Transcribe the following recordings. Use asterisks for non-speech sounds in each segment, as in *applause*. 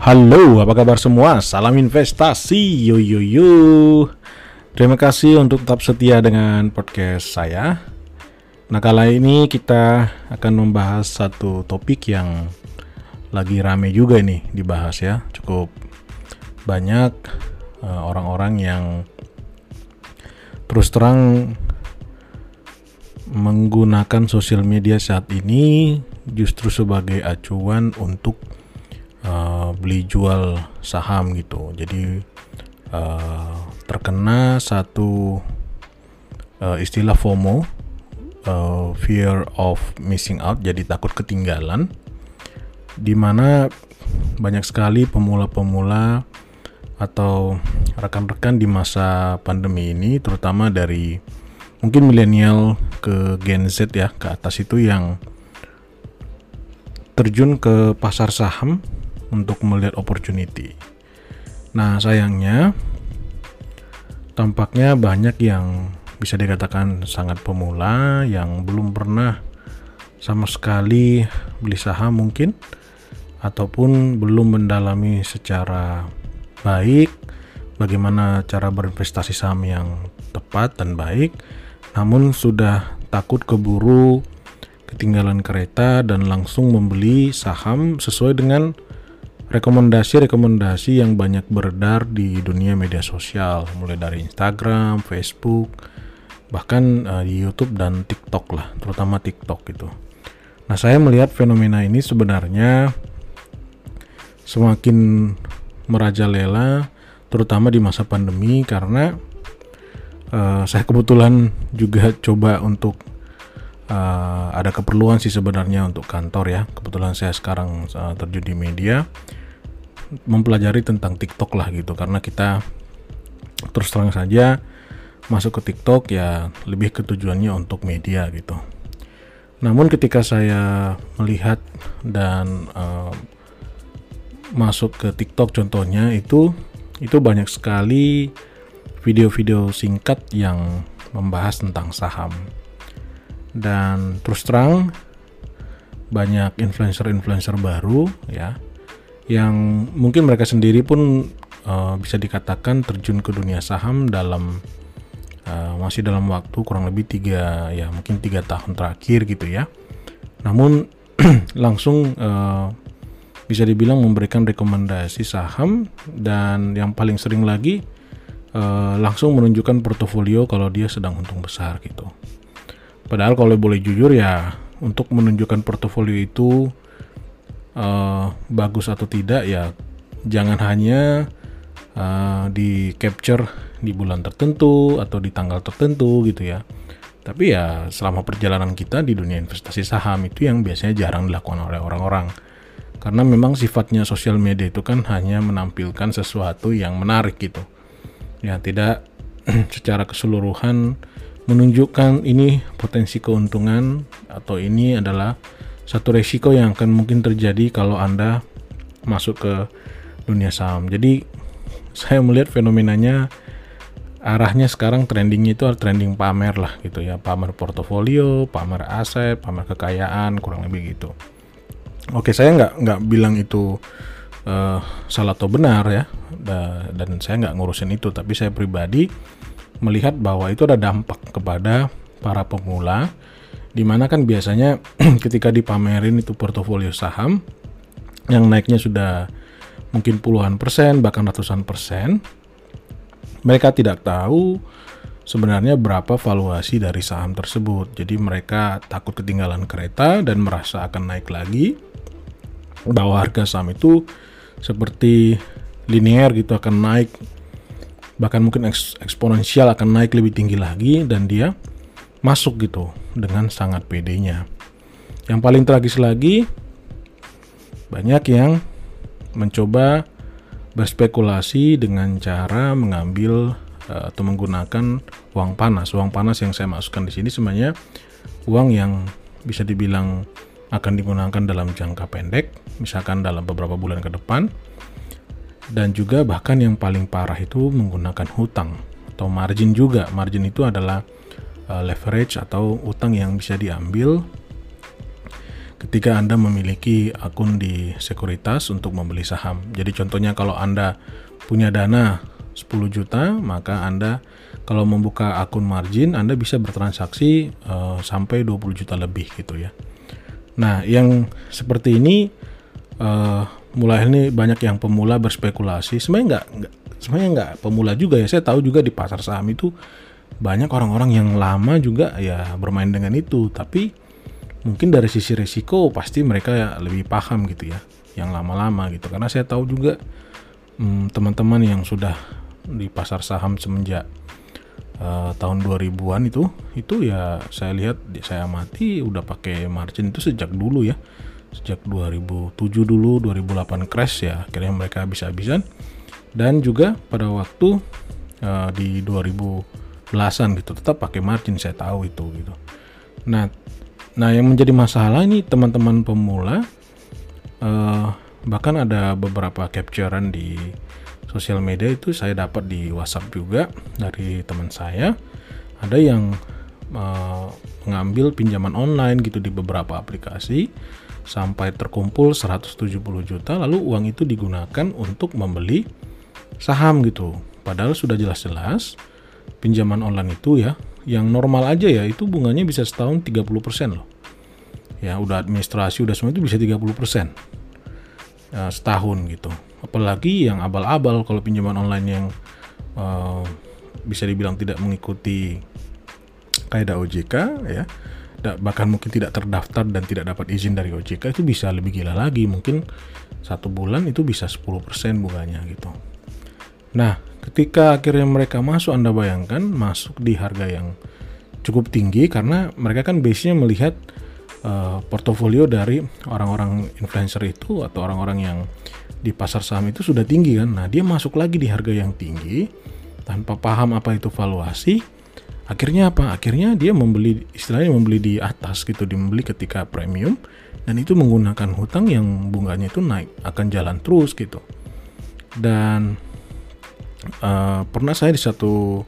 Halo, apa kabar semua? Salam investasi, yo yo yo. Terima kasih untuk tetap setia dengan podcast saya. Nah, kali ini kita akan membahas satu topik yang lagi rame juga nih dibahas ya. Cukup banyak uh, orang-orang yang terus terang menggunakan sosial media saat ini justru sebagai acuan untuk beli jual saham gitu. Jadi uh, terkena satu uh, istilah FOMO, uh, fear of missing out, jadi takut ketinggalan, di mana banyak sekali pemula-pemula atau rekan-rekan di masa pandemi ini, terutama dari mungkin milenial ke Gen Z ya ke atas itu yang terjun ke pasar saham untuk melihat opportunity. Nah, sayangnya tampaknya banyak yang bisa dikatakan sangat pemula yang belum pernah sama sekali beli saham mungkin ataupun belum mendalami secara baik bagaimana cara berinvestasi saham yang tepat dan baik namun sudah takut keburu ketinggalan kereta dan langsung membeli saham sesuai dengan rekomendasi-rekomendasi yang banyak beredar di dunia media sosial, mulai dari Instagram, Facebook, bahkan uh, di YouTube dan TikTok lah, terutama TikTok gitu. Nah, saya melihat fenomena ini sebenarnya semakin merajalela, terutama di masa pandemi karena uh, saya kebetulan juga coba untuk uh, ada keperluan sih sebenarnya untuk kantor ya. Kebetulan saya sekarang uh, terjun di media mempelajari tentang TikTok lah gitu karena kita terus terang saja masuk ke TikTok ya lebih ke tujuannya untuk media gitu. Namun ketika saya melihat dan uh, masuk ke TikTok contohnya itu itu banyak sekali video-video singkat yang membahas tentang saham. Dan terus terang banyak influencer-influencer baru ya yang mungkin mereka sendiri pun uh, bisa dikatakan terjun ke dunia saham dalam uh, masih dalam waktu kurang lebih tiga ya mungkin tiga tahun terakhir gitu ya. Namun *clears throat* langsung uh, bisa dibilang memberikan rekomendasi saham dan yang paling sering lagi uh, langsung menunjukkan portofolio kalau dia sedang untung besar gitu. Padahal kalau boleh jujur ya untuk menunjukkan portofolio itu uh, bagus atau tidak ya jangan hanya uh, di capture di bulan tertentu atau di tanggal tertentu gitu ya. Tapi ya selama perjalanan kita di dunia investasi saham itu yang biasanya jarang dilakukan oleh orang-orang. Karena memang sifatnya sosial media itu kan hanya menampilkan sesuatu yang menarik gitu. Ya tidak *clears throat* secara keseluruhan menunjukkan ini potensi keuntungan atau ini adalah satu resiko yang akan mungkin terjadi kalau Anda masuk ke dunia saham. Jadi saya melihat fenomenanya arahnya sekarang trendingnya itu trending pamer lah gitu ya, pamer portofolio, pamer aset, pamer kekayaan, kurang lebih gitu. Oke, saya nggak nggak bilang itu uh, salah atau benar ya, dan saya nggak ngurusin itu, tapi saya pribadi melihat bahwa itu ada dampak kepada para pemula di mana kan biasanya *clears throat* ketika dipamerin itu portofolio saham yang naiknya sudah mungkin puluhan persen bahkan ratusan persen mereka tidak tahu sebenarnya berapa valuasi dari saham tersebut. Jadi mereka takut ketinggalan kereta dan merasa akan naik lagi bahwa harga saham itu seperti linear gitu akan naik bahkan mungkin eksponensial akan naik lebih tinggi lagi dan dia masuk gitu dengan sangat pedenya. Yang paling tragis lagi, banyak yang mencoba berspekulasi dengan cara mengambil uh, atau menggunakan uang panas. Uang panas yang saya masukkan di sini sebenarnya uang yang bisa dibilang akan digunakan dalam jangka pendek, misalkan dalam beberapa bulan ke depan, dan juga bahkan yang paling parah itu menggunakan hutang atau margin juga. Margin itu adalah uh, leverage atau utang yang bisa diambil ketika Anda memiliki akun di sekuritas untuk membeli saham. Jadi contohnya kalau Anda punya dana 10 juta, maka Anda kalau membuka akun margin Anda bisa bertransaksi uh, sampai 20 juta lebih gitu ya. Nah, yang seperti ini uh, mulai ini banyak yang pemula berspekulasi. Sebenarnya nggak, sebenarnya nggak pemula juga ya. Saya tahu juga di pasar saham itu banyak orang-orang yang lama juga ya bermain dengan itu, tapi mungkin dari sisi resiko pasti mereka ya lebih paham gitu ya yang lama-lama gitu. Karena saya tahu juga hmm, teman-teman yang sudah di pasar saham semenjak uh, tahun 2000-an itu itu ya saya lihat saya amati udah pakai margin itu sejak dulu ya. Sejak 2007 dulu 2008 crash ya akhirnya mereka bisa habisan dan juga pada waktu uh, di 2010-an gitu tetap pakai margin saya tahu itu gitu nah Nah, yang menjadi masalah ini teman-teman pemula, uh, bahkan ada beberapa capturean di sosial media itu saya dapat di WhatsApp juga dari teman saya. Ada yang mengambil pinjaman online gitu di beberapa aplikasi sampai terkumpul 170 juta, lalu uang itu digunakan untuk membeli saham gitu. Padahal sudah jelas-jelas pinjaman online itu ya yang normal aja ya itu bunganya bisa setahun 30% loh. Ya, udah administrasi udah semua itu bisa 30% ya, setahun gitu. Apalagi yang abal-abal kalau pinjaman online yang uh, bisa dibilang tidak mengikuti kaidah OJK ya bahkan mungkin tidak terdaftar dan tidak dapat izin dari OJK itu bisa lebih gila lagi mungkin satu bulan itu bisa 10% bunganya gitu nah Ketika akhirnya mereka masuk, Anda bayangkan masuk di harga yang cukup tinggi karena mereka kan biasanya melihat uh, portofolio dari orang-orang influencer itu atau orang-orang yang di pasar saham itu sudah tinggi kan. Nah, dia masuk lagi di harga yang tinggi tanpa paham apa itu valuasi. Akhirnya apa? Akhirnya dia membeli istilahnya membeli di atas gitu, membeli ketika premium dan itu menggunakan hutang yang bunganya itu naik akan jalan terus gitu. Dan uh, pernah saya di satu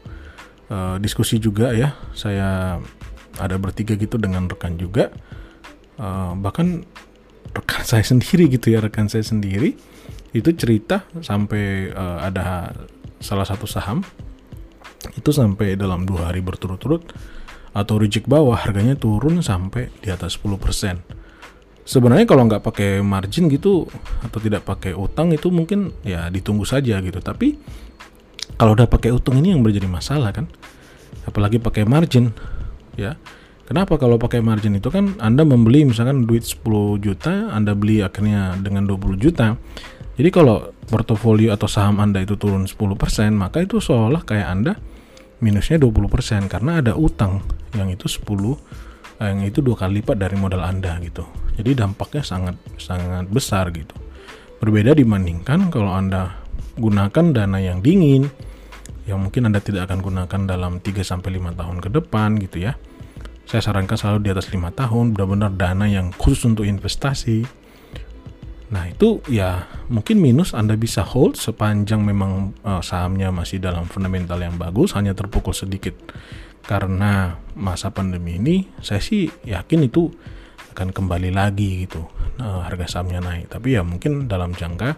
uh, diskusi juga ya saya ada bertiga gitu dengan rekan juga. Uh, bahkan rekan *laughs* saya sendiri gitu ya rekan saya sendiri itu cerita sampai uh, ada salah satu saham. Itu sampai dalam dua hari berturut-turut atau reject bawah harganya turun sampai di atas 10% sebenarnya kalau nggak pakai margin gitu atau tidak pakai utang itu mungkin ya ditunggu saja gitu. Tapi kalau udah pakai utang ini yang menjadi masalah kan apalagi pakai margin ya. Kenapa kalau pakai margin itu kan anda membeli misalkan duit 10 juta anda beli akhirnya dengan 20 juta. Jadi kalau portofolio atau saham anda itu turun 10% maka itu seolah kayak anda minusnya 20% karena ada utang yang itu 10 eh, yang itu dua kali lipat dari modal anda gitu jadi dampaknya sangat sangat besar gitu berbeda dibandingkan kalau anda gunakan dana yang dingin yang mungkin Anda tidak akan gunakan dalam 3 sampai 5 tahun ke depan gitu ya. Saya sarankan selalu di atas 5 tahun benar-benar dana yang khusus untuk investasi. Nah, itu ya mungkin minus Anda bisa hold sepanjang memang uh, sahamnya masih dalam fundamental yang bagus, hanya terpukul sedikit karena masa pandemi ini, saya sih yakin itu akan kembali lagi gitu uh, harga sahamnya naik. Tapi ya mungkin dalam jangka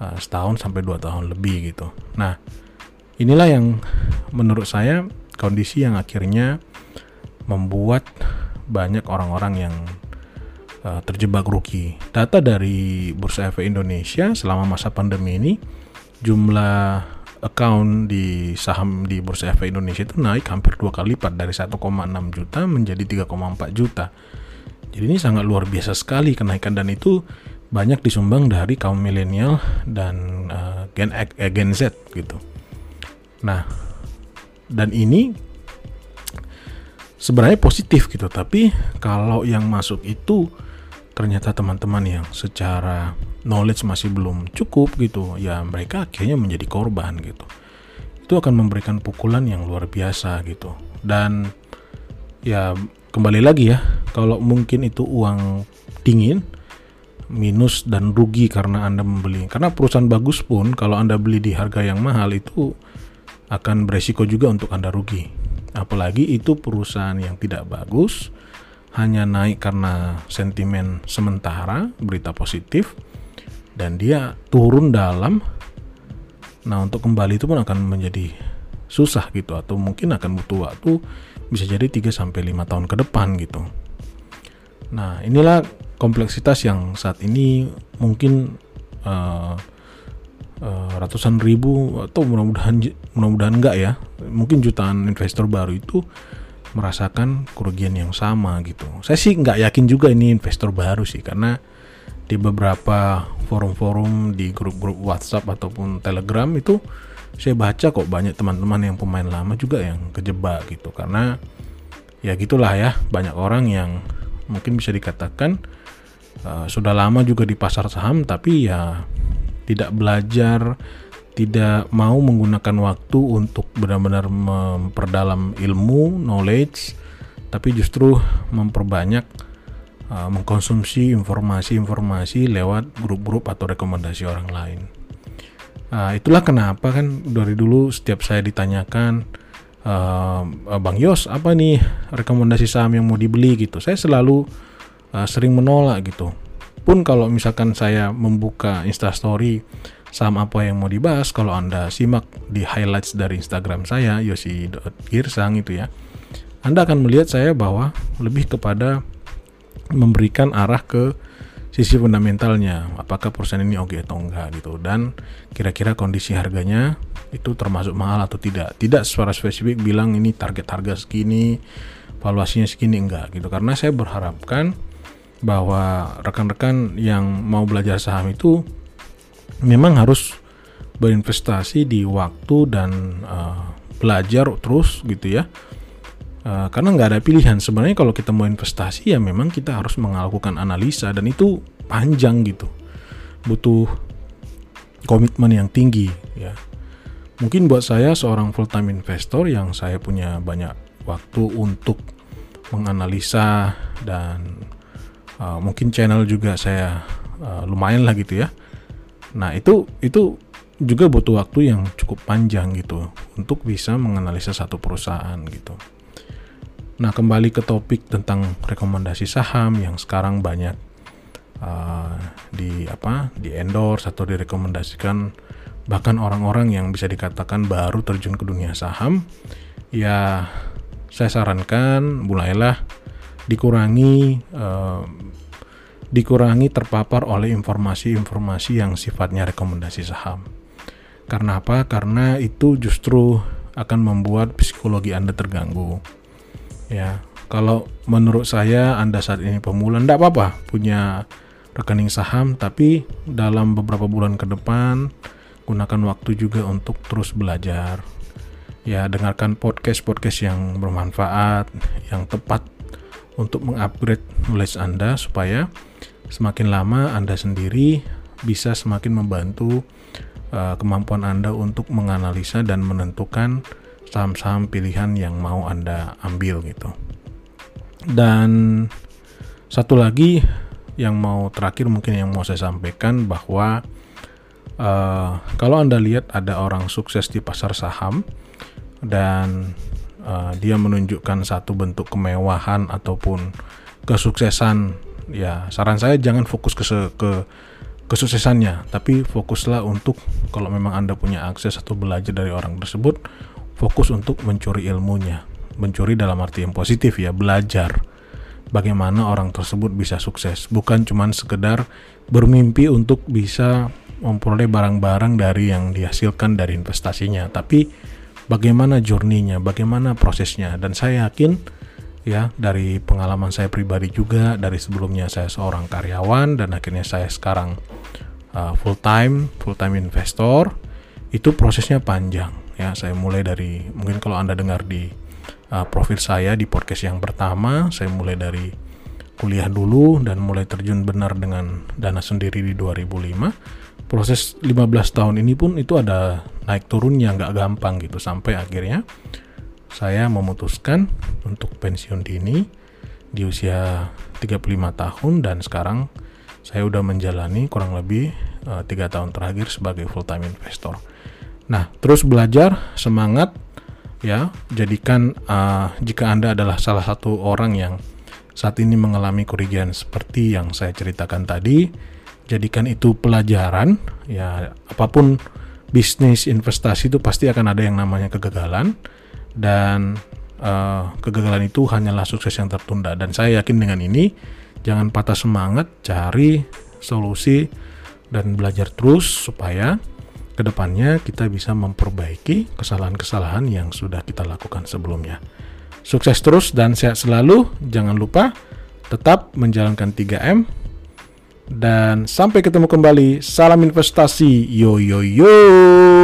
uh, setahun sampai dua tahun lebih gitu. Nah, inilah yang menurut saya kondisi yang akhirnya membuat banyak orang-orang yang uh, terjebak rugi. Data dari Bursa Efek Indonesia selama masa pandemi ini jumlah account di saham di Bursa Efek Indonesia itu naik hampir dua kali lipat dari 1,6 juta menjadi 3,4 juta. Jadi ini sangat luar biasa sekali kenaikan dan itu banyak disumbang dari kaum milenial dan uh, Gen eh, Gen Z gitu. Nah, dan ini sebenarnya positif gitu, tapi kalau yang masuk itu ternyata teman-teman yang secara knowledge masih belum cukup gitu, ya mereka akhirnya menjadi korban gitu. Itu akan memberikan pukulan yang luar biasa gitu. Dan ya kembali lagi ya, kalau mungkin itu uang dingin, minus dan rugi karena Anda membeli. Karena perusahaan bagus pun kalau Anda beli di harga yang mahal itu akan beresiko juga untuk Anda rugi. Apalagi itu perusahaan yang tidak bagus, hanya naik karena sentimen sementara, berita positif, dan dia turun dalam. Nah, untuk kembali itu pun akan menjadi susah gitu atau mungkin akan butuh waktu bisa jadi 3 sampai 5 tahun ke depan gitu. Nah, inilah kompleksitas yang saat ini mungkin uh, uh, ratusan ribu atau mudah-mudahan mudah-mudahan enggak ya. Mungkin jutaan investor baru itu merasakan kerugian yang sama gitu. Saya sih nggak yakin juga ini investor baru sih karena di beberapa forum-forum di grup-grup WhatsApp ataupun Telegram itu saya baca kok banyak teman-teman yang pemain lama juga yang kejebak gitu. Karena ya gitulah ya banyak orang yang mungkin bisa dikatakan uh, sudah lama juga di pasar saham tapi ya tidak belajar tidak mau menggunakan waktu untuk benar-benar memperdalam ilmu, knowledge, tapi justru memperbanyak uh, mengkonsumsi informasi-informasi lewat grup-grup atau rekomendasi orang lain. Uh, itulah kenapa kan dari dulu setiap saya ditanyakan, uh, Bang Yos apa nih rekomendasi saham yang mau dibeli gitu, saya selalu uh, sering menolak gitu. Pun kalau misalkan saya membuka Instastory saham apa yang mau dibahas kalau Anda simak di highlights dari Instagram saya yosi.girsang itu ya Anda akan melihat saya bahwa lebih kepada memberikan arah ke sisi fundamentalnya. Apakah perusahaan ini oke atau enggak gitu. Dan kira-kira kondisi harganya itu termasuk mahal atau tidak. Tidak secara spesifik bilang ini target harga segini valuasinya segini enggak gitu. Karena saya berharapkan bahwa rekan-rekan yang mau belajar saham itu memang harus berinvestasi di waktu dan uh, belajar terus gitu ya uh, karena nggak ada pilihan. Sebenarnya kalau kita mau investasi ya memang kita harus melakukan analisa. Dan itu panjang gitu. Butuh komitmen yang tinggi ya. Mungkin buat saya seorang full time investor yang saya punya banyak waktu untuk menganalisa dan uh, mungkin channel juga saya uh, lumayan lah gitu ya. Nah, itu itu juga butuh waktu yang cukup panjang gitu untuk bisa menganalisa satu perusahaan gitu. Nah, kembali ke topik tentang rekomendasi saham yang sekarang banyak uh, di apa? di endorse atau direkomendasikan bahkan orang-orang yang bisa dikatakan baru terjun ke dunia saham, ya saya sarankan mulailah dikurangi uh, dikurangi terpapar oleh informasi-informasi yang sifatnya rekomendasi saham. Karena apa? Karena itu justru akan membuat psikologi Anda terganggu. Ya, kalau menurut saya Anda saat ini pemula, tidak apa-apa punya rekening saham, tapi dalam beberapa bulan ke depan gunakan waktu juga untuk terus belajar. Ya, dengarkan podcast-podcast yang bermanfaat, yang tepat untuk mengupgrade knowledge Anda supaya semakin lama Anda sendiri bisa semakin membantu uh, kemampuan Anda untuk menganalisa dan menentukan saham-saham pilihan yang mau Anda ambil gitu. Dan satu lagi yang mau terakhir mungkin yang mau saya sampaikan bahwa uh, kalau Anda lihat ada orang sukses di pasar saham dan uh, dia menunjukkan satu bentuk kemewahan ataupun kesuksesan ya saran saya jangan fokus ke ke kesuksesannya tapi fokuslah untuk kalau memang anda punya akses atau belajar dari orang tersebut fokus untuk mencuri ilmunya. Mencuri dalam arti yang positif ya belajar bagaimana orang tersebut bisa sukses. Bukan cuma sekedar bermimpi untuk bisa memperoleh barang-barang dari yang dihasilkan dari investasinya tapi bagaimana journey-nya bagaimana prosesnya. Dan saya yakin ya dari pengalaman saya pribadi juga dari sebelumnya saya seorang karyawan dan akhirnya saya sekarang uh, full time full time investor itu prosesnya panjang ya saya mulai dari mungkin kalau anda dengar di uh, profil saya di podcast yang pertama saya mulai dari kuliah dulu dan mulai terjun benar dengan dana sendiri di 2005 proses 15 tahun ini pun itu ada naik turunnya nggak gampang gitu sampai akhirnya saya memutuskan untuk pensiun dini di usia 35 tahun dan sekarang saya udah menjalani kurang lebih eh, tiga uh, tahun terakhir sebagai full time investor. Nah, terus belajar, semangat, ya. Jadikan uh, jika anda adalah salah satu orang yang saat ini mengalami kerugian seperti yang saya ceritakan tadi, jadikan itu pelajaran ya apa pun bisnis investasi itu pasti akan ada yang namanya kegagalan dan uh, kegagalan itu hanyalah sukses yang tertunda dan saya yakin dengan ini jangan patah semangat cari solusi dan belajar terus supaya ke depannya kita bisa memperbaiki kesalahan-kesalahan yang sudah kita lakukan sebelumnya. Sukses terus dan sehat selalu. Jangan lupa tetap menjalankan 3M. Dan sampai ketemu kembali. Salam investasi. Yo yo yo.